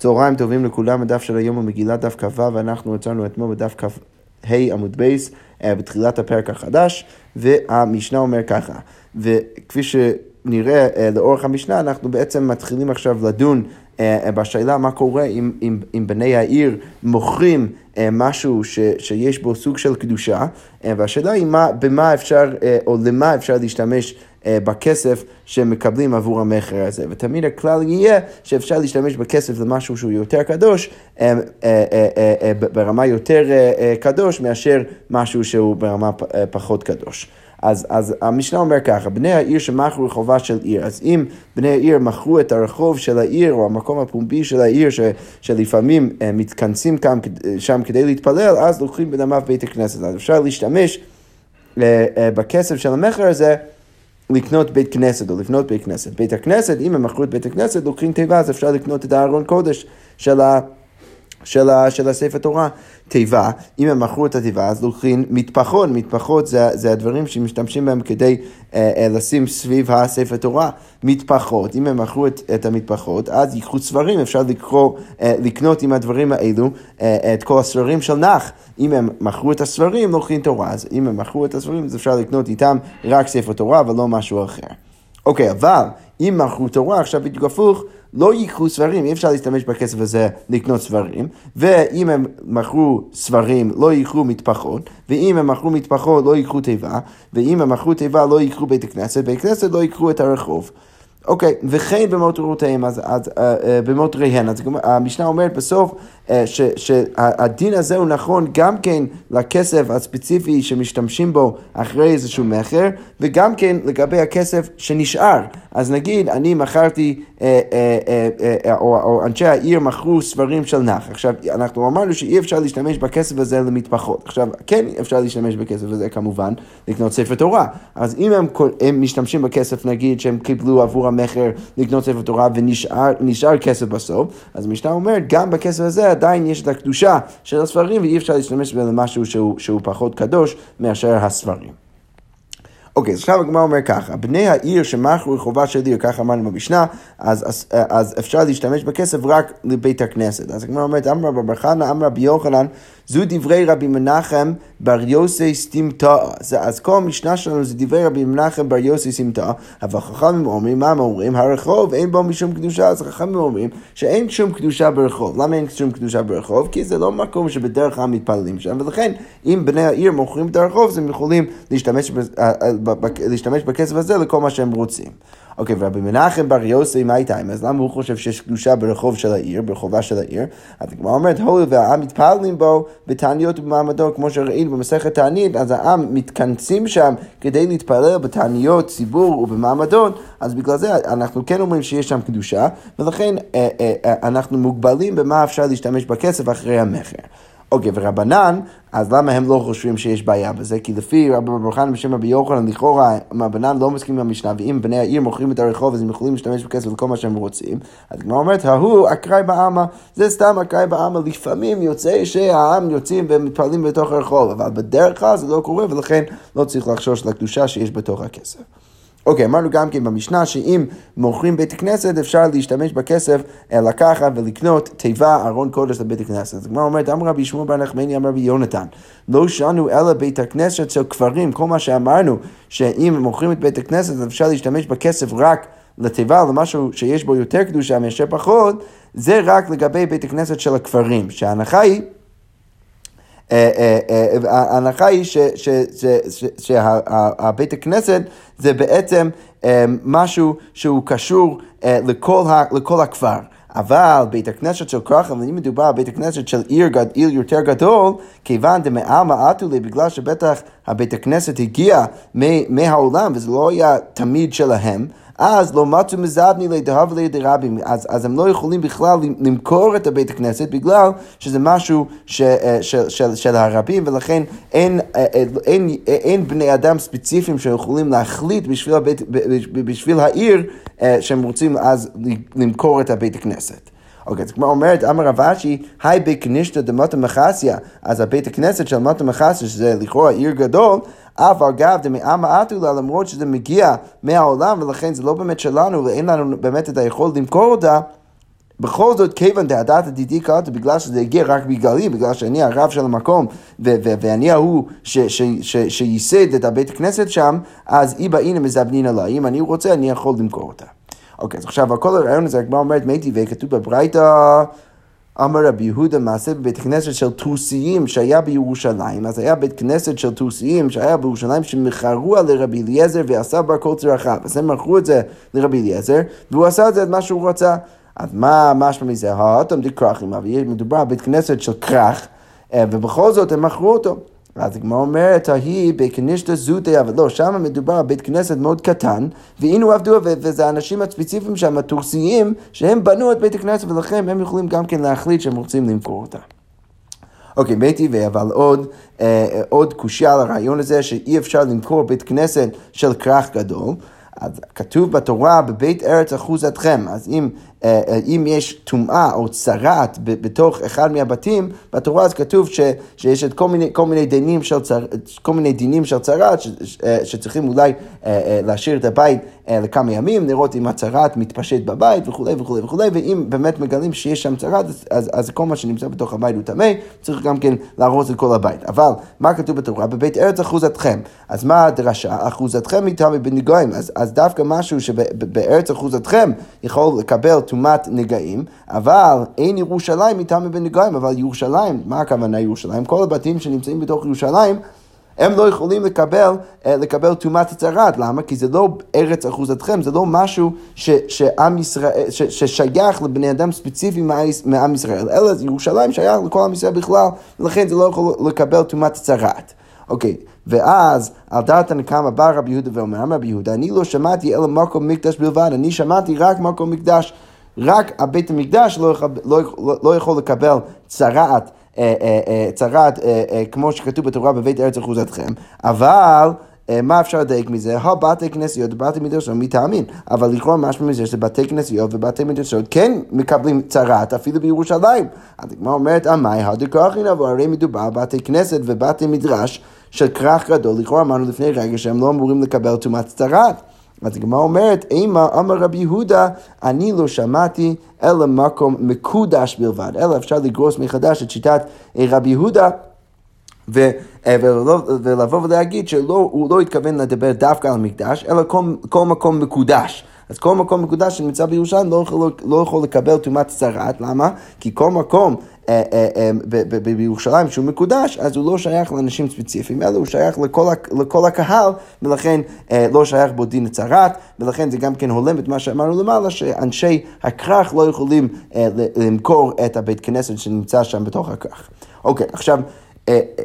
צהריים טובים לכולם, הדף של היום הוא דף כ"ו, ואנחנו יצרנו אתמול בדף כ"ה עמוד בייס, אה, בתחילת הפרק החדש, והמשנה אומר ככה, וכפי שנראה אה, לאורך המשנה, אנחנו בעצם מתחילים עכשיו לדון אה, בשאלה מה קורה אם, אם, אם בני העיר מוכרים משהו ש, שיש בו סוג של קדושה, והשאלה היא מה, במה אפשר, או למה אפשר להשתמש בכסף שמקבלים עבור המכר הזה. ותמיד הכלל יהיה שאפשר להשתמש בכסף למשהו שהוא יותר קדוש, אה, אה, ברמה יותר קדוש מאשר משהו שהוא ברמה פחות קדוש. אז, אז המשנה אומר ככה, בני העיר שמכרו רחובה של עיר, אז אם בני העיר מכרו את הרחוב של העיר או המקום הפומבי של העיר ש, שלפעמים מתכנסים כאן, שם כדי להתפלל, אז לוקחים בדמיו בית הכנסת. אז אפשר להשתמש בכסף של המכר הזה לקנות בית כנסת או לבנות בית כנסת. בית הכנסת, אם הם מכרו את בית הכנסת, לוקחים תיבה, אז אפשר לקנות את הארון קודש של ה... של, ה, של הספר תורה. תיבה, אם הם מכרו את התיבה, אז לוקחים מטפחות, מטפחות זה, זה הדברים שמשתמשים בהם כדי אה, אה, לשים סביב הספר תורה. מטפחות, אם הם מכרו את, את המטפחות, אז ייקחו ספרים, אפשר לקרוא, אה, לקנות עם הדברים האלו אה, את כל הספרים של נח. אם הם מכרו את הספרים, לוקחים תורה, אז אם הם מכרו את הספרים, אז אפשר לקנות איתם רק ספר תורה ולא משהו אחר. אוקיי, אבל אם מכרו תורה, עכשיו בדיוק הפוך, לא ייקחו ספרים, אי אפשר להשתמש בכסף הזה לקנות ספרים, ואם הם מכרו ספרים לא ייקחו מטפחות, ואם הם מכרו מטפחות לא ייקחו תיבה, ואם הם מכרו תיבה לא ייקחו בית הכנסת, בית הכנסת לא ייקחו את הרחוב. אוקיי, וכן במותרותיהם, אז, אז uh, uh, במותריהן, אז המשנה אומרת בסוף uh, שהדין הזה הוא נכון גם כן לכסף הספציפי שמשתמשים בו אחרי איזשהו מכר, וגם כן לגבי הכסף שנשאר. אז נגיד, אני מכרתי, או, או אנשי העיר מכרו ספרים של נח. עכשיו, אנחנו אמרנו שאי אפשר להשתמש בכסף הזה למטפחות. עכשיו, כן אפשר להשתמש בכסף הזה כמובן, לקנות ספר תורה. אז אם הם, הם משתמשים בכסף, נגיד, שהם קיבלו עבור המכר לקנות ספר תורה ונשאר כסף בסוף, אז המשנה אומרת, גם בכסף הזה עדיין יש את הקדושה של הספרים ואי אפשר להשתמש בזה למשהו שהוא, שהוא פחות קדוש מאשר הספרים. אוקיי, אז עכשיו הגמרא אומר ככה, בני העיר שמכרו רחובה של עיר, ככה אמרנו במשנה, אז, אז, אז אפשר להשתמש בכסף רק לבית הכנסת. אז הגמרא אומרת, אמר רבי חנא, אמר רבי יוחנן, זו דברי רבי מנחם בר יוסי סטימתא. אז כל המשנה שלנו זה דברי רבי מנחם בר יוסי סטימתא, אבל חכמים אומרים, מה הם אומרים? הרחוב אין בו משום קדושה, אז חכמים אומרים שאין שום קדושה ברחוב. למה אין שום קדושה ברחוב? כי זה לא מקום שבדרך כלל מתפללים שם, ולכן אם בני העיר מוכרים את הרחוב, אז הם יכולים להשתמש, להשתמש בכסף הזה לכל מה שהם רוצים. אוקיי, ורבי מנחם בר יוסי, מה איתה? אז למה הוא חושב שיש קדושה ברחוב של העיר, ברחובה של העיר? אז הגמרא אומרת, הואיל והעם מתפללים בו בתעניות ובמעמדו, כמו שראינו במסכת תענית, אז העם מתכנסים שם כדי להתפלל בתעניות ציבור ובמעמדות, אז בגלל זה אנחנו כן אומרים שיש שם קדושה, ולכן אה, אה, אה, אנחנו מוגבלים במה אפשר להשתמש בכסף אחרי המכר. אוקיי, ורבנן, אז למה הם לא חושבים שיש בעיה בזה? כי לפי רבי בר חנא בשם רבי יוחנן, לכאורה, רבנן לא מסכים עם המשנה, ואם בני העיר מוכרים את הרחוב, אז הם יכולים להשתמש בכסף לכל מה שהם רוצים. אז הגמרא אומרת, ההוא אקראי בעלמא, זה סתם אקראי בעלמא, לפעמים יוצא שהעם יוצאים ומתפעלים בתוך הרחוב, אבל בדרך כלל זה לא קורה, ולכן לא צריך לחשוש לקדושה שיש בתוך הכסף. אוקיי, אמרנו גם כן במשנה שאם מוכרים בית כנסת אפשר להשתמש בכסף לקחת ולקנות תיבה ארון קודש לבית הכנסת. אז הגמרא אומרת, אמר רבי שמואל בר נחמני, אמר רבי יונתן, לא שנו אלא בית הכנסת של כפרים, כל מה שאמרנו, שאם מוכרים את בית הכנסת אפשר להשתמש בכסף רק לתיבה, למשהו שיש בו יותר קדושה מאשר פחות, זה רק לגבי בית הכנסת של הכפרים, שההנחה היא ההנחה היא שהבית הכנסת זה בעצם משהו שהוא קשור לכל הכפר. אבל בית הכנסת של כרחם, אם מדובר בית הכנסת של עיר יותר גדול, כיוון דמעלמא אטולי, בגלל שבטח הבית הכנסת הגיע מהעולם וזה לא היה תמיד שלהם, אז לא מצאו מזבני לדהב לידי רבים, אז, אז הם לא יכולים בכלל למכור את הבית הכנסת בגלל שזה משהו ש, אה, של, של, של הרבים ולכן אין, אה, אה, אין, אין, אין בני אדם ספציפיים שיכולים להחליט בשביל, הבית, בשביל העיר שהם רוצים אז למכור את הבית הכנסת. אוקיי, אז כמו אומרת, אמר רב אשי, היי בקנישתא דמטה מחסיה, אז הבית הכנסת של מטה מחסיה, שזה לכאורה עיר גדול, אף אגב דמאמה אטולה, למרות שזה מגיע מהעולם, ולכן זה לא באמת שלנו, ואין לנו באמת את היכולת למכור אותה. בכל זאת, כיוון דעדת עתידי קראתי, בגלל שזה הגיע רק בגללי, בגלל שאני הרב של המקום, ואני ההוא שייסד את הבית הכנסת שם, אז אי באינה מזבנין לה. אם אני רוצה, אני יכול למכור אותה. אוקיי, אז עכשיו, כל הרעיון הזה, הגמרא אומרת, מי טבעי, כתוב בברייתא... אמר רבי יהודה מעשה בבית כנסת של טוסיים שהיה בירושלים, אז היה בית כנסת של טוסיים שהיה בירושלים שמכרו על לרבי אליעזר ועשה בר כל צרכיו. אז הם מכרו את זה לרבי אליעזר, והוא עשה את זה את מה שהוא רצה. אז מה משמע מזה? האטום דקרחים, אבל מדובר על בית כנסת של כרך, אה, ובכל זאת הם מכרו אותו. אז הגמרא אומרת, ההיא בקנישתא אבל לא, שם מדובר על בית כנסת מאוד קטן, והנה עבדו, וזה האנשים הספציפיים שם, הטורסיים, שהם בנו את בית הכנסת, ולכן הם יכולים גם כן להחליט שהם רוצים למכור אותה. אוקיי, בית טבעי, אבל עוד, אה, עוד קושייה על הרעיון הזה שאי אפשר למכור בית כנסת של כרך גדול. אז כתוב בתורה, בבית ארץ אחוזתכם, אז אם, אה, אה, אם יש טומאה או צרעת בתוך אחד מהבתים, בתורה אז כתוב ש, שיש את כל מיני, כל מיני של, צר, כל מיני דינים של צרעת, אה, שצריכים אולי להשאיר את הבית לכמה ימים, לראות אם הצרעת מתפשט בבית וכולי וכולי וכולי, ואם באמת מגלים שיש שם צרעת, אז, אז כל מה שנמצא בתוך הבית הוא טמא, צריך גם כן להרוס את כל הבית. אבל מה כתוב בתורה? בבית ארץ אחוזתכם. אז מה הדרשה? אחוזתכם היא טמא בנגויים. אז, אז דווקא משהו שבארץ אחוזתכם יכול לקבל טומאת נגעים, אבל אין ירושלים מטמא בנגעים, אבל ירושלים, מה הכוונה ירושלים? כל הבתים שנמצאים בתוך ירושלים, הם לא יכולים לקבל, אה, לקבל טומאת הצהרת, למה? כי זה לא ארץ אחוזתכם, זה לא משהו ש, שעם ישראל, ש, ששייך לבני אדם ספציפי מעם ישראל, אלא ירושלים שייך לכל עם ישראל בכלל, ולכן זה לא יכול לקבל טומאת הצהרת. אוקיי, ואז על דעת הנקמה בא רבי יהודה ואומר, רבי יהודה, אני לא שמעתי אלא מקום מקדש בלבד, אני שמעתי רק מקום מקדש. רק הבית המקדש לא, יכול, לא, לא יכול לקבל צרעת, אה, אה, אה, צרעת כמו שכתוב בתורה בבית ארץ אחוזתכם, אבל מה אפשר לדייק מזה? הבתי כנסיות ובתי מדרשות מטעמין. אבל לכאורה משמע מזה שבתי כנסיות ובתי מדרשות כן מקבלים צרת אפילו בירושלים. אז הגמרא אומרת, עמי הדקרחין אבל הרי מדובר בתי כנסת ובתי מדרש של כרך גדול. לכאורה אמרנו לפני רגע שהם לא אמורים לקבל טומאת צרת. אז הגמרא אומרת, אימה אמר רבי יהודה, אני לא שמעתי אלא מקום מקודש בלבד, אלא אפשר לגרוס מחדש את שיטת אה, רבי יהודה. ו, אה, ולבוא ולהגיד שהוא לא התכוון לדבר דווקא על המקדש, אלא כל, כל מקום מקודש. אז כל מקום מקודש שנמצא בירושלים לא יכול, לא יכול לקבל טומאת צרת, למה? כי כל מקום אה, אה, אה, בירושלים שהוא מקודש, אז הוא לא שייך לאנשים ספציפיים, אלא הוא שייך לכל, לכל הקהל, ולכן לא שייך בו דין צרת, ולכן זה גם כן הולם את מה שאמרנו למעלה, שאנשי הכרך לא יכולים למכור את הבית כנסת שנמצא שם בתוך הכרך. אוקיי, עכשיו...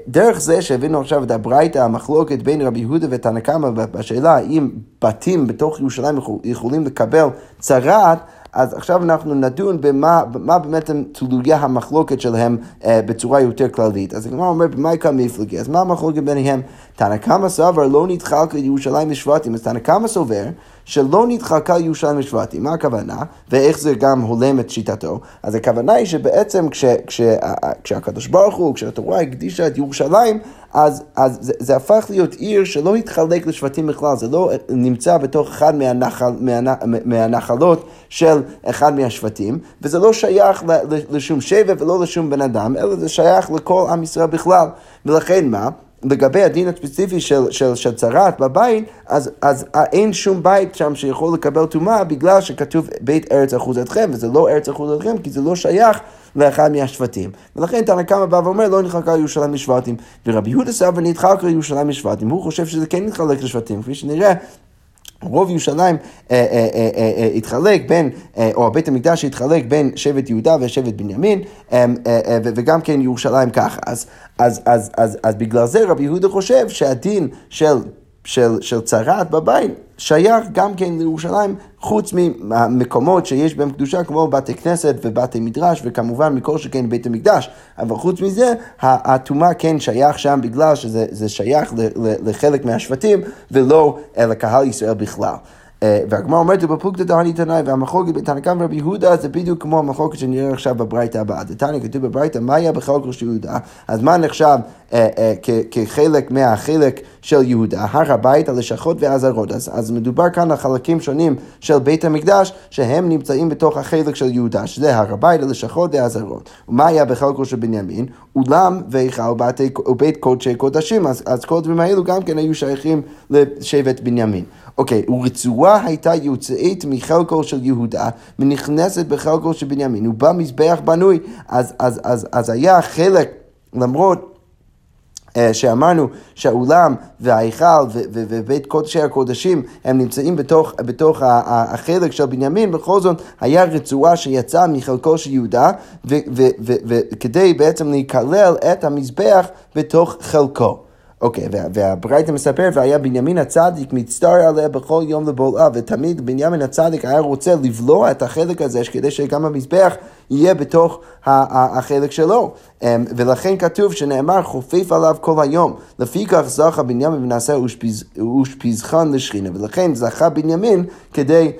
דרך זה שהבאנו עכשיו את הברייתא, המחלוקת בין רבי יהודה ותנא קמא בשאלה האם בתים בתוך ירושלים יכולים לקבל צרעת, אז עכשיו אנחנו נדון במה, במה באמת הם תלויי המחלוקת שלהם אה, בצורה יותר כללית. אז הגמרא אומר, במה יקרה מפלגי? אז מה המחלוקת ביניהם? תנא קמא סבר לא נתחלק לירושלים ושבטים, אז תנא קמא סובר שלא נתחלקה ירושלים ושבטים. מה הכוונה? ואיך זה גם הולם את שיטתו? אז הכוונה היא שבעצם כש, כש, כשהקדוש ברוך הוא, כשהתורה הקדישה את ירושלים, אז, אז זה, זה הפך להיות עיר שלא התחלק לשבטים בכלל, זה לא נמצא בתוך אחד מהנחל, מהנ, מהנחלות של אחד מהשבטים, וזה לא שייך לשום שבט ולא לשום בן אדם, אלא זה שייך לכל עם ישראל בכלל. ולכן מה? לגבי הדין הספציפי של, של, של צרת בבית, אז, אז אין שום בית שם שיכול לקבל טומאה בגלל שכתוב בית ארץ אחוזתכם, וזה לא ארץ אחוזתכם, כי זה לא שייך לאחד מהשבטים. ולכן תנא קמא בא ואומר, לא נתחלקה ירושלים לשבטים. ורבי יהודה סבא נתחלקה ירושלים לשבטים, הוא חושב שזה כן נתחלק לשבטים, כפי שנראה. רוב ירושלים אה, אה, אה, התחלק בין, או בית המקדש התחלק בין שבט יהודה ושבט בנימין, וגם כן ירושלים ככה. אז, אז, אז, אז, אז בגלל זה רבי יהודה חושב שהדין של של, של צרת בבית שייך גם כן לירושלים, חוץ מהמקומות שיש בהם קדושה, כמו בתי כנסת ובתי מדרש, וכמובן מכל שכן בית המקדש. אבל חוץ מזה, הטומאה כן שייך שם בגלל שזה שייך לחלק מהשבטים, ולא לקהל ישראל בכלל. אה, והגמרא אומרת, בפלוגתא דהני תנאי, והמחלוקת בתנא קמא ורבי יהודה זה בדיוק כמו המחלוקת שנראה עכשיו בברייתא הבאה. דתניא כתוב בברייתא, מה היה בחלקו של יהודה? אז מה נחשב אה, אה, כחלק מהחלק של יהודה? הר הבית, הלשכות והעזרות. אז, מדובר כאן על חלקים שונים של בית המקדש, שהם נמצאים בתוך החלק של יהודה, שזה הר הבית, הלשכות והעזרות. ומה היה בחלקו של בנימין? אולם והיכל ובית קודשי קודשים. אז, אז כל הדברים האלו גם כן היו שייכים לשבט בנימין. אוקיי, ורצועה הייתה יוצאת מחלקו של יהודה ונכנסת בחלקו של בנימין, ובמזבח בנוי, אז, אז, אז, אז היה חלק, למרות... אה, שאמרנו שהאולם וההיכל ובית קודשי הקודשים הם נמצאים בתוך, בתוך החלק של בנימין, בכל זאת היה רצועה שיצאה מחלקו של יהודה וכדי בעצם להיכלל את המזבח בתוך חלקו. אוקיי, okay, והברייתא מספר, והיה בנימין הצדיק מצטער עליה בכל יום לבולעה, ותמיד בנימין הצדיק היה רוצה לבלוע את החלק הזה, כדי שגם המזבח יהיה בתוך החלק שלו. אמ, ולכן כתוב שנאמר חופף עליו כל היום. לפיכך זכה בנימין ונעשה אושפיזכן לשכינה. ולכן זכה בנימין כדי,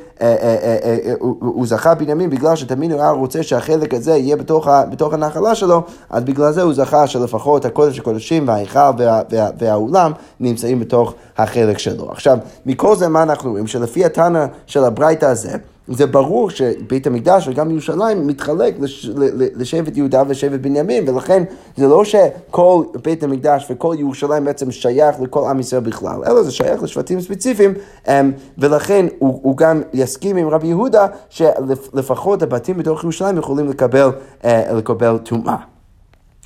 הוא זכה בנימין בגלל שתמיד הוא היה רוצה שהחלק הזה יהיה בתוך, בתוך הנחלה שלו, אז בגלל זה הוא זכה שלפחות הקודש הקודשים וההיכל וה, וה, והאולם נמצאים בתוך החלק שלו. עכשיו, מכל זה מה אנחנו רואים? שלפי התנא של הברייתא הזה, זה ברור שבית המקדש וגם ירושלים מתחלק לש, לשבט יהודה ושבט בנימין, ולכן זה לא שכל בית המקדש וכל ירושלים בעצם שייך לכל עם ישראל בכלל, אלא זה שייך לשבטים ספציפיים, אמ, ולכן הוא, הוא גם יסכים עם רבי יהודה שלפחות הבתים בתוך ירושלים יכולים לקבל, אה, טומאה.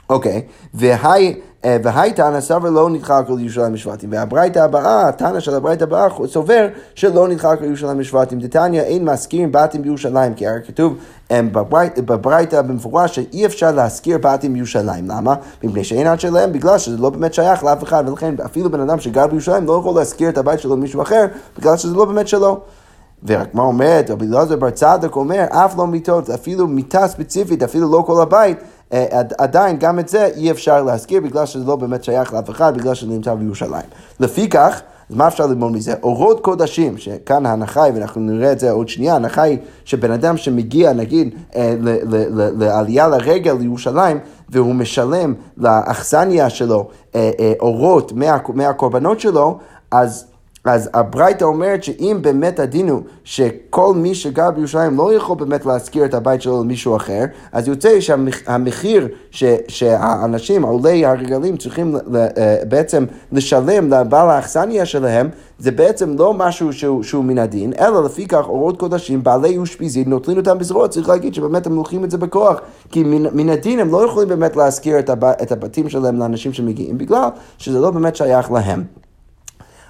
אוקיי, והי... אה, והי תנא סבר לא נדחק על ירושלים ושבטים. והברייתא הבאה, התנא של הברייתא הבאה סובר שלא נדחק על ירושלים ושבטים. דתניא אין מזכירים בתים בירושלים, כי הרי כתוב בברייתא במפורש שאי אפשר להזכיר בתים בירושלים. למה? מפני שאין עד שלהם, בגלל שזה לא באמת שייך לאף אחד, ולכן אפילו בן אדם שגר בירושלים לא יכול להזכיר את הבית שלו למישהו אחר, בגלל שזה לא באמת שלו. מה אומרת, רבי אלעזר בר צדק אומר, אף לא מיטות, אפילו מיטה ספציפית, אפילו לא כל הבית, עדיין גם את זה אי אפשר להזכיר בגלל שזה לא באמת שייך לאף אחד, בגלל שזה נמצא בירושלים. לפיכך, אז מה אפשר ללמוד מזה? אורות קודשים, שכאן ההנחה היא, ואנחנו נראה את זה עוד שנייה, ההנחה היא שבן אדם שמגיע, נגיד, אה, לעלייה לרגל לירושלים, והוא משלם לאכסניה שלו אה, אורות מהקורבנות שלו, אז אז הברייתא אומרת שאם באמת הדין הוא שכל מי שגר בירושלים לא יכול באמת להשכיר את הבית שלו למישהו אחר, אז יוצא שהמחיר ש, שהאנשים, עולי הרגלים, צריכים אה, בעצם לשלם לבעל האכסניה שלהם, זה בעצם לא משהו שהוא, שהוא מן הדין, אלא לפי כך אורות קודשים, בעלי אושפיזין, נוטלים אותם בזרועות, צריך להגיד שבאמת הם לוקחים את זה בכוח, כי מן, מן הדין הם לא יכולים באמת להשכיר את, הב, את הבתים שלהם לאנשים שמגיעים, בגלל שזה לא באמת שייך להם.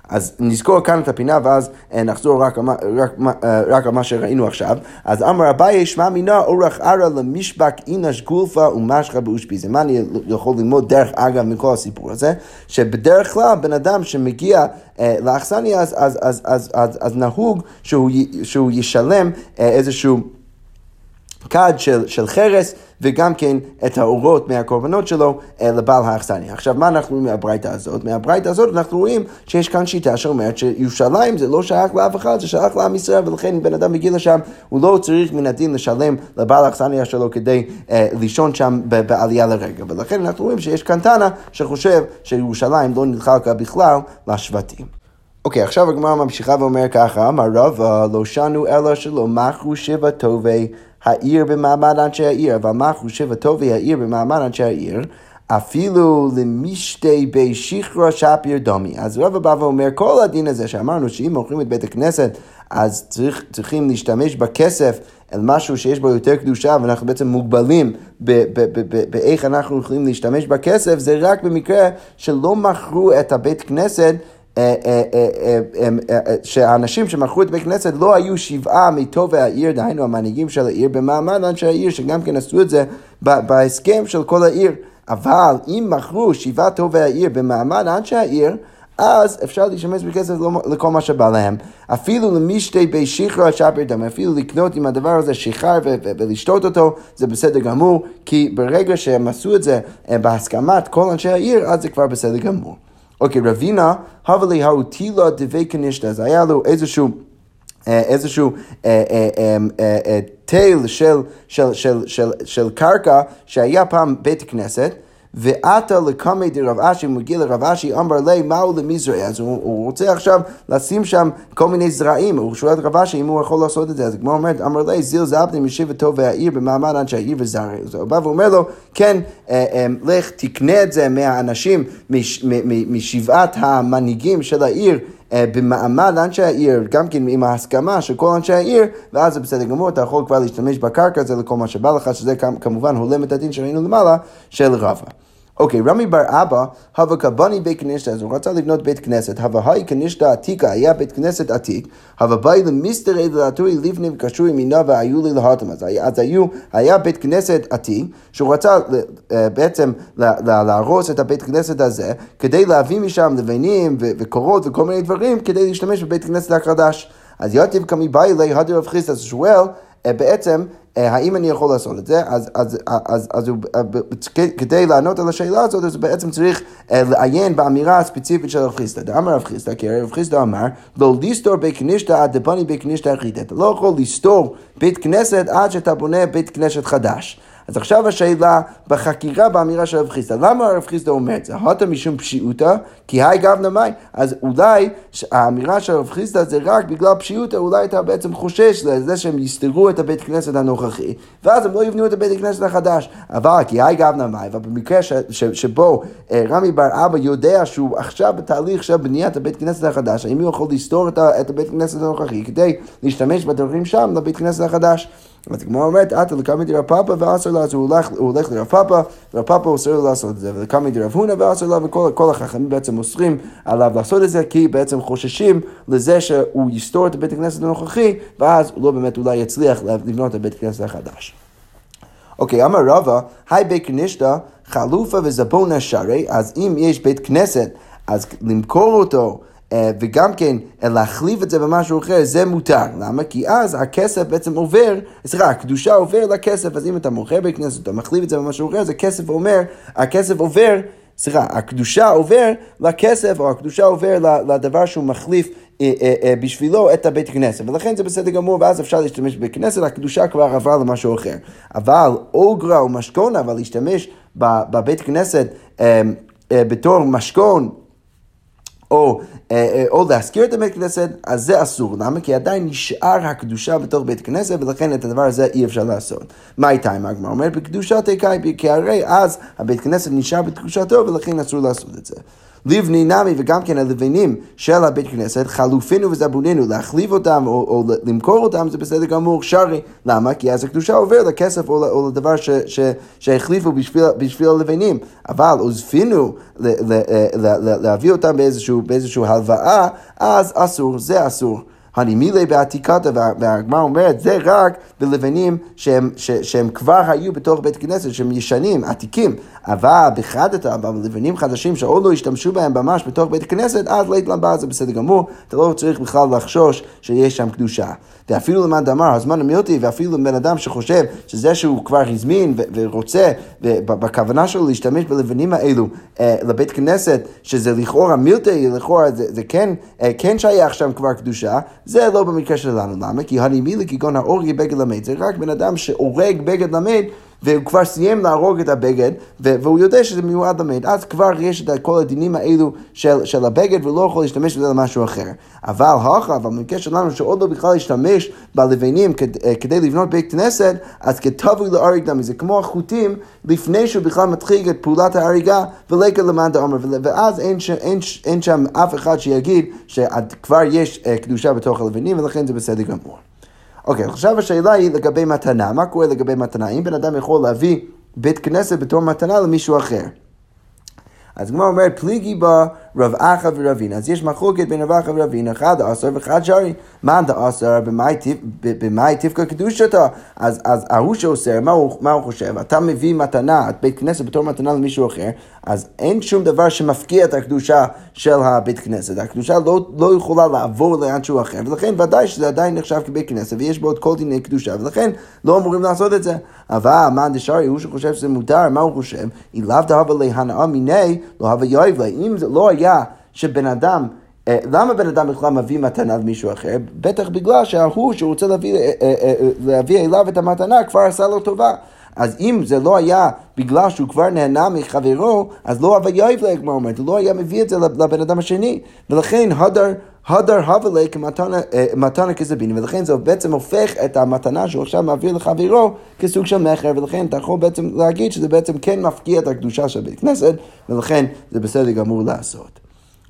אז נזכור כאן את הפינה ואז אה, נחזור רק, רק, אה, רק על מה שראינו עכשיו. אז אמר אביי שמע מינה אורח ערה למשבק אינש גולפה ומשחה באושפיז. מה אני יכול ללמוד דרך אגב מכל הסיפור הזה? שבדרך כלל בן אדם שמגיע אה, לאכסניה אז, אז, אז, אז, אז, אז נהוג שהוא, שהוא ישלם אה, איזשהו כד של, של חרס. וגם כן את האורות מהקורבנות שלו אה, לבעל האכסניה. עכשיו, מה אנחנו רואים מהברייתא הזאת? מהברייתא הזאת אנחנו רואים שיש כאן שיטה שאומרת שירושלים זה לא שייך לאף אחד, זה שייך לעם ישראל, ולכן אם בן אדם מגיע לשם, הוא לא צריך מן הדין לשלם לבעל האכסניה שלו כדי אה, לישון שם בעלייה לרגע. ולכן אנחנו רואים שיש כאן תנא שחושב שירושלים לא נלחקה בכלל לשבטים. אוקיי, okay, עכשיו הגמרא ממשיכה ואומר ככה, אמר רבא לא שנו אלא שלא מכרו שבע טובי העיר במעמד אנשי העיר, אבל מה חושבתו והעיר במעמד אנשי העיר? אפילו למשתי בי שכרה שפיר דומי. אז רבא בא ואומר, כל הדין הזה שאמרנו שאם מוכרים את בית הכנסת, אז צריך, צריכים להשתמש בכסף אל משהו שיש בו יותר קדושה, ואנחנו בעצם מוגבלים באיך אנחנו יכולים להשתמש בכסף, זה רק במקרה שלא מכרו את הבית כנסת שהאנשים שמכרו את בית כנסת לא היו שבעה מטובי העיר, דהיינו המנהיגים של העיר, במעמד אנשי העיר, שגם כן עשו את זה בהסכם של כל העיר. אבל אם מכרו שבעה טובי העיר במעמד אנשי העיר, אז אפשר להשתמש בכסף לכל מה שבא להם. אפילו למשתי בי שחרר שפר דם, אפילו לקנות עם הדבר הזה שחרר ולשתות אותו, זה בסדר גמור, כי ברגע שהם עשו את זה בהסכמת כל אנשי העיר, אז זה כבר בסדר גמור. אוקיי, רבינה, הווה לי האוטילה דבי קנישתא, אז היה לו איזשהו... איזשהו תל של קרקע שהיה פעם בית כנסת. ועתה לקמי דרב אשי, מגיע לרב אשי, אמר לי, מהו למזרעי? אז הוא, הוא רוצה עכשיו לשים שם כל מיני זרעים, הוא שואל את רב אשי אם הוא יכול לעשות את זה, אז הגמרא אומרת, אמר לי, זיל זבני משבטו והעיר במעמד אנשי העיר וזרעי. אז הוא בא ואומר לו, כן, אה, אה, לך תקנה את זה מהאנשים, מש, משבעת המנהיגים של העיר. אה, במעמד אנשי העיר, גם כן עם ההסכמה של כל אנשי העיר, ואז זה בסדר גמור, אתה יכול כבר להשתמש בקרקע הזה לכל מה שבא לך, שזה כמובן הולם את הדין שראינו למעלה של רבא. אוקיי, רמי בר אבא, הווה קבני בית כנסת, אז הוא רצה לבנות בית כנסת, הווה היי כנישתא עתיקה, היה בית כנסת עתיק, הווה באי למסתרי דלתוי לבני וקשוי מינה והיו לי להתם. אז, היו, היה בית כנסת עתיק, שהוא רצה אה, בעצם להרוס את הבית כנסת הזה, כדי להביא משם לבנים וקורות וכל מיני דברים, כדי להשתמש בבית כנסת החדש. אז יתיב כמי באי לי הדר רב חיסטה שואל, בעצם אה, האם אני יכול לעשות את זה? אז, אז, אז, אז הוא, אה, כדי לענות על השאלה הזאת, אז בעצם צריך אה, לעיין באמירה הספציפית של רב חיסדא. דאמר רב חיסדא, כי רב חיסדא אמר, לא לסתור בית כנישתא עד דבני בית כנישתא אחיתא. אתה לא יכול לסתור בית כנסת עד שאתה בונה בית כנסת חדש. אז עכשיו השאלה בחקירה באמירה של רב חיסדא, למה רב חיסדא אומר את זה? הוטה משום פשיעותא, כי היי גבנה מאי. אז אולי האמירה של רב חיסדא זה רק בגלל פשיעותא, אולי אתה בעצם חושש לזה שהם יסתרו את הבית כנסת הנוכחי, ואז הם לא יבנו את הבית הכנסת החדש. אבל כי היי גבנה מאי, ובמקרה שבו אה, רמי בר אבא יודע שהוא עכשיו בתהליך של בניית הבית כנסת החדש, האם הוא יכול לסתור את הבית כנסת הנוכחי כדי להשתמש בדברים שם לבית כנסת החדש? אז הגמרא אומרת, עתה לקמי דרב פאפא ואסר לה, אז הוא הולך לרב פאפא, ורב פאפא אוסר לו לעשות את זה, ולקמי דרב הונא ואסר לה, וכל החכמים בעצם אוסרים עליו לעשות את זה, כי בעצם חוששים לזה שהוא יסתור את בית הכנסת הנוכחי, ואז הוא לא באמת אולי יצליח לבנות את בית הכנסת החדש. אוקיי, אמר רבא, היי בית כנישתא, חלופה וזבונה שרי, אז אם יש בית כנסת, אז למכור אותו וגם כן אה, להחליף את זה במשהו אחר, זה מותר. למה? כי אז הכסף בעצם עובר, סליחה, הקדושה עובר לכסף, אז אם אתה מוכר בכנסת, אתה מחליף את זה במשהו אחר, אז הכסף אומר, הכסף עובר, סליחה, הקדושה עובר לכסף, או הקדושה עובר לדבר שהוא מחליף אה, בשבילו את הבית כנסת, ולכן זה בסדר גמור, ואז אפשר להשתמש בבית כנסת, הקדושה כבר עברה למשהו אחר. אבל אוגרה או משכונה, אבל להשתמש בבית כנסת בתור משכון, או, אה, אה, או להזכיר את הבית כנסת, אז זה אסור. למה? כי עדיין נשאר הקדושה בתוך בית כנסת, ולכן את הדבר הזה אי אפשר לעשות. מה איתה עם הגמרא? אומרת, בקדושת תקאי, כי הרי אז הבית כנסת נשאר בקדושתו, ולכן אסור לעשות את זה. לבני נמי וגם כן הלבנים של הבית כנסת, חלופינו וזבונינו, להחליף אותם או, או למכור אותם זה בסדר גמור שרי. למה? כי אז הקדושה עובר לכסף או, או לדבר ש, ש, שהחליפו בשביל, בשביל הלבנים. אבל עוזפינו להביא אותם באיזשהו, באיזשהו הלוואה, אז אסור, זה אסור. הנימילי בעתיקתא, והגמרא אומרת, זה רק בלבנים שהם, ש, שהם כבר היו בתוך בית כנסת, שהם ישנים, עתיקים. אבל בחדתא, אבל לבנים חדשים שעוד לא השתמשו בהם ממש בתוך בית הכנסת, אז לית למבה זה בסדר גמור, אתה לא צריך בכלל לחשוש שיש שם קדושה. ואפילו למען דמר, הזמן המילטי, ואפילו לבן אדם שחושב שזה שהוא כבר הזמין ורוצה, בכוונה שלו להשתמש בלבנים האלו אה, לבית כנסת, שזה לכאורה מילטי, לכאורה זה, זה כן, אה, כן שייך שם כבר קדושה, זה לא במקרה שלנו. למה? כי הנימילי כגון האורי בגד למד, זה רק בן אדם שהורג בגד למד. והוא כבר סיים להרוג את הבגד, והוא יודע שזה מיועד למת, אז כבר יש את כל הדינים האלו של, של הבגד, ולא יכול להשתמש בזה למשהו אחר. אבל הכה, אבל במקרה שלנו, שעוד לא בכלל להשתמש בלבנים כדי, אה, כדי לבנות בית כנסת, אז כתבוי להריג דמי, זה כמו החוטים לפני שהוא בכלל מתחיל את פעולת ההריגה, ולקה למען דאמר, ואז אין, ש, אין, אין שם אף אחד שיגיד שכבר יש אה, קדושה בתוך הלבנים, ולכן זה בסדר גמור. אוקיי, okay, עכשיו השאלה היא לגבי מתנה. מה קורה לגבי מתנה? אם בן אדם יכול להביא בית כנסת בתור מתנה למישהו אחר. אז כמו אומרת, פליגי בה רב אחא ורבין. אז יש מחלוקת בין רב אחא ורבין, אחד עשר ואחד שרי. מאן דעשר, במאי תפקא קדושתו? אז, אז ההוא שאוסר, מה מה הוא חושב? אתה מביא מתנה, את בית כנסת בתור מתנה למישהו אחר, אז אין שום דבר שמפקיע את הקדושה של הבית כנסת. הקדושה לא, לא יכולה לעבור לאנשהו אחר, ולכן ודאי שזה עדיין נחשב כבית כנסת, ויש בו עוד כל דיני קדושה, ולכן לא אמורים לעשות את זה. אבל מאן דשרי, הוא שחושב שזה מותר, מה הוא חושב? אם לאו דהבה להנאה מיני, לא הווה יאיב לה. אם זה לא היה שבן אדם אה, למה בן אדם בכלל מביא מתנה למישהו אחר? בטח בגלל שההוא שרוצה להביא, אה, אה, להביא אליו את המתנה כבר עשה לו טובה. אז אם זה לא היה בגלל שהוא כבר נהנה מחברו, אז לא הווה יבלה, כמו אומרת, הוא לא היה מביא את זה לבן אדם השני. ולכן הדר, הדר הבלה כמתנה כזבין, ולכן זה בעצם הופך את המתנה שהוא עכשיו מעביר לחברו כסוג של מכר, ולכן אתה יכול בעצם להגיד שזה בעצם כן מפקיע את הקדושה של בית כנסת, ולכן זה בסדר גמור לעשות.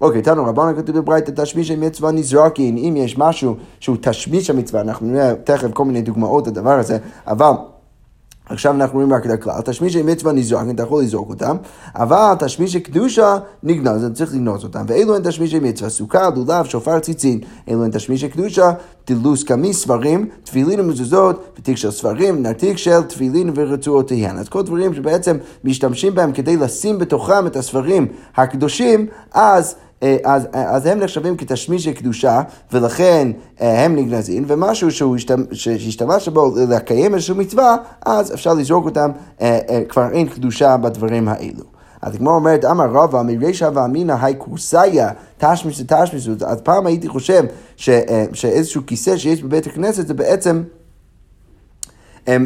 אוקיי, תנו רבנו כתוב בברייתא תשמיש מצווה נזרקין, אם יש משהו שהוא תשמיש המצווה, אנחנו נראה תכף כל מיני דוגמאות לדבר הזה, אבל... עכשיו אנחנו רואים רק את הכלל, תשמישי מצווה נזרק, אתה יכול לזרוק אותם, אבל תשמישי קדושה נגנז, אתה צריך לגנוז אותם. ואלו הן תשמישי מצווה, סוכה, לולב, שופר, ציצין. אלו הן תשמישי קדושה, דילוס קמיס, ספרים, תפילין ומזוזות, ותיק של ספרים, נרתיק של תפילין ורצועותיהן. אז כל דברים שבעצם משתמשים בהם כדי לשים בתוכם את הספרים הקדושים, אז... אה, אז, אה, אז הם נחשבים כתשמישי קדושה, ולכן אה, הם נגנזים, ומשהו שהשתמש בו לקיים איזושהי מצווה, אז אפשר לזרוק אותם, כבר אין קדושה בדברים האלו. אז כמו אומרת, אמר רבא, מרישא ואמינא היי כורסיה, תשמיש ותשמיש, אז פעם הייתי חושב שאיזשהו כיסא שיש בבית הכנסת זה בעצם...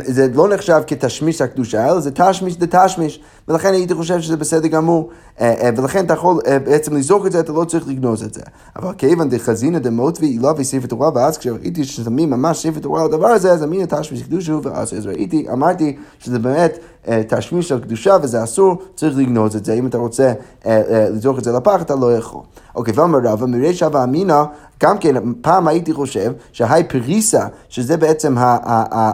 זה לא נחשב כתשמיש הקדושה, אלא זה תשמיש דה תשמיש, ולכן הייתי חושב שזה בסדר גמור, אה, אה, ולכן אתה יכול אה, בעצם לזרוק את זה, אתה לא צריך לגנוז את זה. אבל כיוון דחזינא דמות ואילה וספר תורה, ואז כשראיתי ששמים ממש ספר תורה על הדבר הזה, אז אמינא תשמיש קדושה, ואז ראיתי, אמרתי שזה באמת תשמיש של קדושה וזה אסור, צריך לגנוז את זה. אם אתה רוצה לזרוק את זה לפח, אתה לא יכול. אוקיי, ואמר רבא, מרישא ואמינא גם כן, פעם הייתי חושב שהי פריסה, שזה בעצם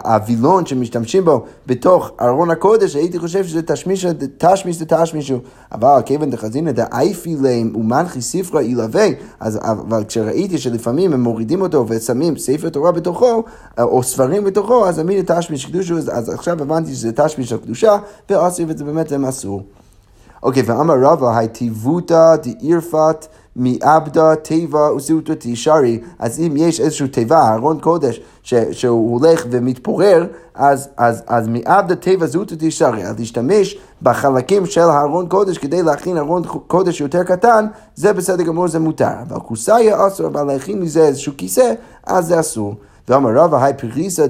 הווילון שמשתמשים בו בתוך ארון הקודש, הייתי חושב שזה תשמיש, תשמיש זה תשמישו. אבל כיוון דחזינא דאייפי להם ומנחי ספרא ילווה, אבל כשראיתי שלפעמים הם מורידים אותו ושמים ספר תורה בתוכו, או ספרים בתוכו, אז אמין תשמיש קדושו, אז עכשיו הבנתי שזה תשמיש של קדושה, ועושים את זה באמת הם אסור. אוקיי, ואמר רבא, היטיבותא דאירפת מעבדה תיבה וזהותו תישארי, אז אם יש איזושהי תיבה, ארון קודש, ש, שהוא הולך ומתפורר, אז, אז, אז מעבדה תיבה זהותו תישארי, אז להשתמש בחלקים של הארון קודש כדי להכין ארון קודש יותר קטן, זה בסדר גמור, זה מותר. אבל כוסאיה אסור, אבל להכין מזה איזשהו כיסא, אז זה אסור. ואמר רבא, היי פריסה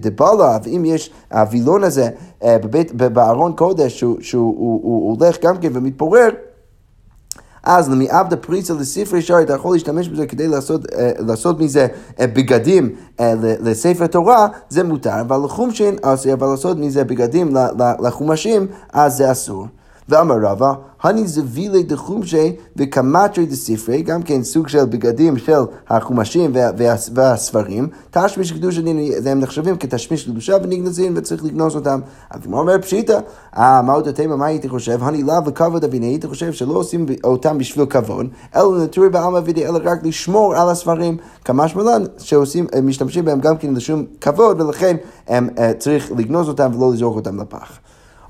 דבלה, ואם יש הווילון הזה אה, בארון קודש שהוא הולך גם כן ומתפורר, אז למיעבדה פריצה לספרי שרי, אתה יכול להשתמש בזה כדי לעשות, אה, לעשות מזה אה, בגדים אה, לספר תורה, זה מותר, אבל לחומשין אבל לעשות מזה בגדים לחומשים, אז זה אסור. ואמר רבא, הני זבילי דחומשי וקמטרי דספרי, גם כן סוג של בגדים של החומשים וה, וה, והספרים, תשמיש קדושה דין, הם נחשבים כתשמיש קדושה ונגנזים וצריך לגנוז אותם. כמו אומר פשיטא, אה, מה עוד התימה, מה הייתי חושב? הני לאו וכבוד אביני, הייתי חושב שלא עושים אותם בשביל כבוד, אלא נטורי בעלמא וידי, אלא רק לשמור על הספרים. כמה שמלן שעושים, משתמשים בהם גם כן לשום כבוד, ולכן הם uh, צריך לגנוז אותם ולא לזרוק אותם לפח.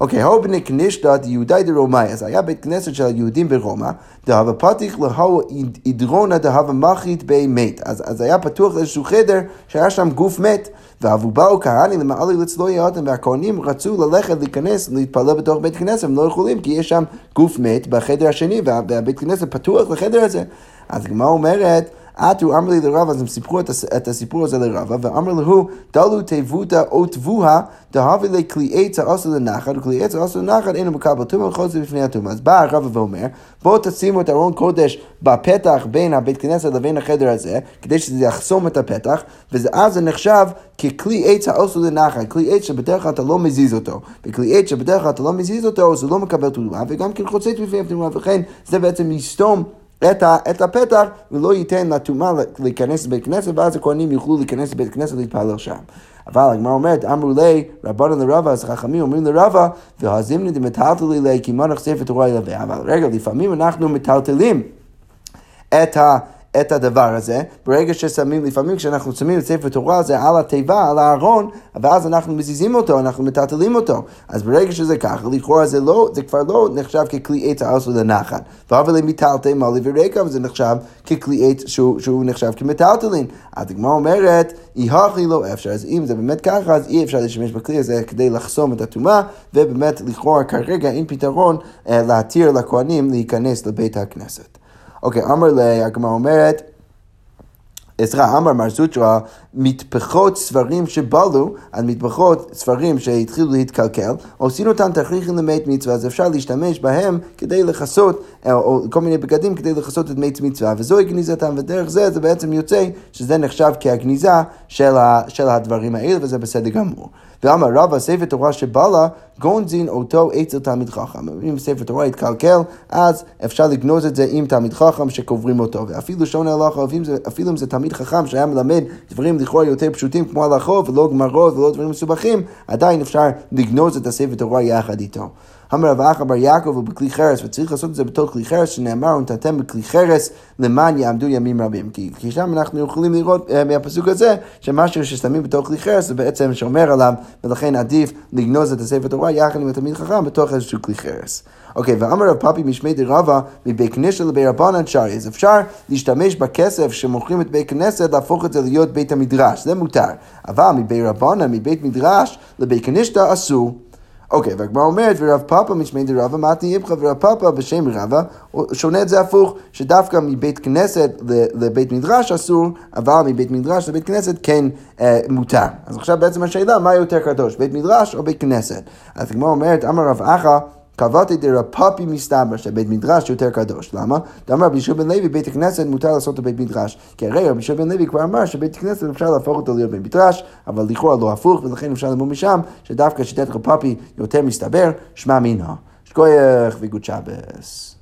אוקיי, הו בני כנישתא דיהודי דרומאי, אז היה בית כנסת של היהודים ברומא, דהבה פתיח להו אידרונה דהבה מחית בי מת. אז, היה פתוח איזשהו חדר שהיה שם גוף מת. ואבו באו כהנים למעלי לצלו יהודם, והכהנים רצו ללכת להיכנס, להתפלל בתוך בית כנסת, הם לא יכולים, כי יש שם גוף מת בחדר השני, והבית כנסת פתוח לחדר הזה. אז הגמרא אומרת, עטו אמר לי לרב, אז הם סיפרו את הסיפור הזה לרבה, ואמר להו, דלו תבותא או תבוה, דהבי לי כלי עץ העושה לנחת, וכלי עץ העושה לנחת אינו מקבל טומאה וחוזר בפני הטומאה. אז בא הרב ואומר, בואו תשימו את ארון קודש בפתח בין הבית כנסת לבין החדר הזה, כדי שזה יחסום את הפתח, ואז זה נחשב ככלי עץ העושה לנחת, כלי עץ שבדרך כלל אתה לא מזיז אותו, וכלי עץ שבדרך כלל אתה לא מזיז אותו, זה לא מקבל טומאה, וגם כן חוצץ בפני הטומאה, וכן זה בעצם יסתום את, ה, את הפתח ולא ייתן לטומאה להיכנס לבית כנסת, ואז הכהנים יוכלו להיכנס לבית כנסת להתפלל שם. אבל הגמרא אומרת, אמרו לי, רבנו לרבה, אז חכמים אומרים לרבה, והזימני דמטלטלי לי, כי מנח ספר תורה ילווה. אבל רגע, לפעמים אנחנו מטלטלים את ה... את הדבר הזה, ברגע ששמים, לפעמים כשאנחנו שמים את ספר תורה הזה על התיבה, על הארון, ואז אנחנו מזיזים אותו, אנחנו מטלטלים אותו. אז ברגע שזה ככה, לכאורה זה, לא, זה כבר לא נחשב ככלי עץ העשו לנחת. ואבל אם מטלטל מולי ורקע, וזה נחשב ככלי עץ שהוא, שהוא נחשב כמטלטלין. אז הגמרא אומרת, יהכי לא אפשר. אז אם זה באמת ככה, אז אי אפשר להשתמש בכלי הזה כדי לחסום את הטומאה, ובאמת לכאורה כרגע אין פתרון אה, להתיר לכהנים להיכנס לבית הכנסת. אוקיי, אמר לה, הגמרא אומרת, סליחה, אמר מר סוטרה, מטפחות ספרים שבלו, על מטפחות ספרים שהתחילו להתקלקל, עושים אותם תכריכים למת מצווה, אז אפשר להשתמש בהם כדי לכסות, או כל מיני בגדים כדי לכסות את מת מצווה, וזוהי גניזתם, ודרך זה זה בעצם יוצא שזה נחשב כהגניזה של, ה, של הדברים האלה, וזה בסדר גמור. ואמר רבא, ספר תורה שבא גונזין אותו אצל תלמיד חכם. אם ספר תורה יתקלקל, אז אפשר לגנוז את זה עם תלמיד חכם שקוברים אותו. ואפילו שונה הלכה, אפילו אם זה תלמיד חכם שהיה מלמד דברים לכאורה יותר פשוטים כמו הלכות ולא גמרות ולא דברים מסובכים, עדיין אפשר לגנוז את הספר תורה יחד איתו. אמר רב אחא בר יעקב הוא בכלי חרס, וצריך לעשות את זה בתוך כלי חרס, שנאמר, ונתתם בכלי חרס למען יעמדו ימים רבים. כי, כי שם אנחנו יכולים לראות uh, מהפסוק הזה, שמשהו ששמים בתוך כלי חרס זה בעצם שומר עליו, ולכן עדיף לגנוז את הספר תורה יחד עם התלמיד חכם בתוך איזשהו כלי חרס. אוקיי, ואמר רב פאפי משמי דרבה מבית כנסת לבי רבנן שרי, אז אפשר להשתמש בכסף שמוכרים את בית כנסת, להפוך את זה להיות בית המדרש, זה מותר. אבל מבית רבנן, מבית מדרש, לבית כנסת אסור. אוקיי, והגמרא אומרת, ורב פאפא משמי דרבא, מתי איפכא ורב פאפא בשם רבא, שונה את זה הפוך, שדווקא מבית כנסת לבית מדרש אסור, אבל מבית מדרש לבית כנסת כן אה, מותר. אז עכשיו בעצם השאלה, מה יותר קדוש, בית מדרש או בית כנסת? אז הגמרא אומרת, אמר רב אחא, קבעתי דרפפי מסתבר שבית מדרש יותר קדוש. למה? דאמר רבי יהושע בן לוי, בית הכנסת מותר לעשות בבית מדרש. כי הרי רבי יהושע בן לוי כבר אמר שבית הכנסת אפשר להפוך אותו להיות בית מדרש, אבל לכאורה לא הפוך, ולכן אפשר ללמוד משם שדווקא שיטת רפפי יותר מסתבר, שמע מינה. שכוייך וגוד שבס.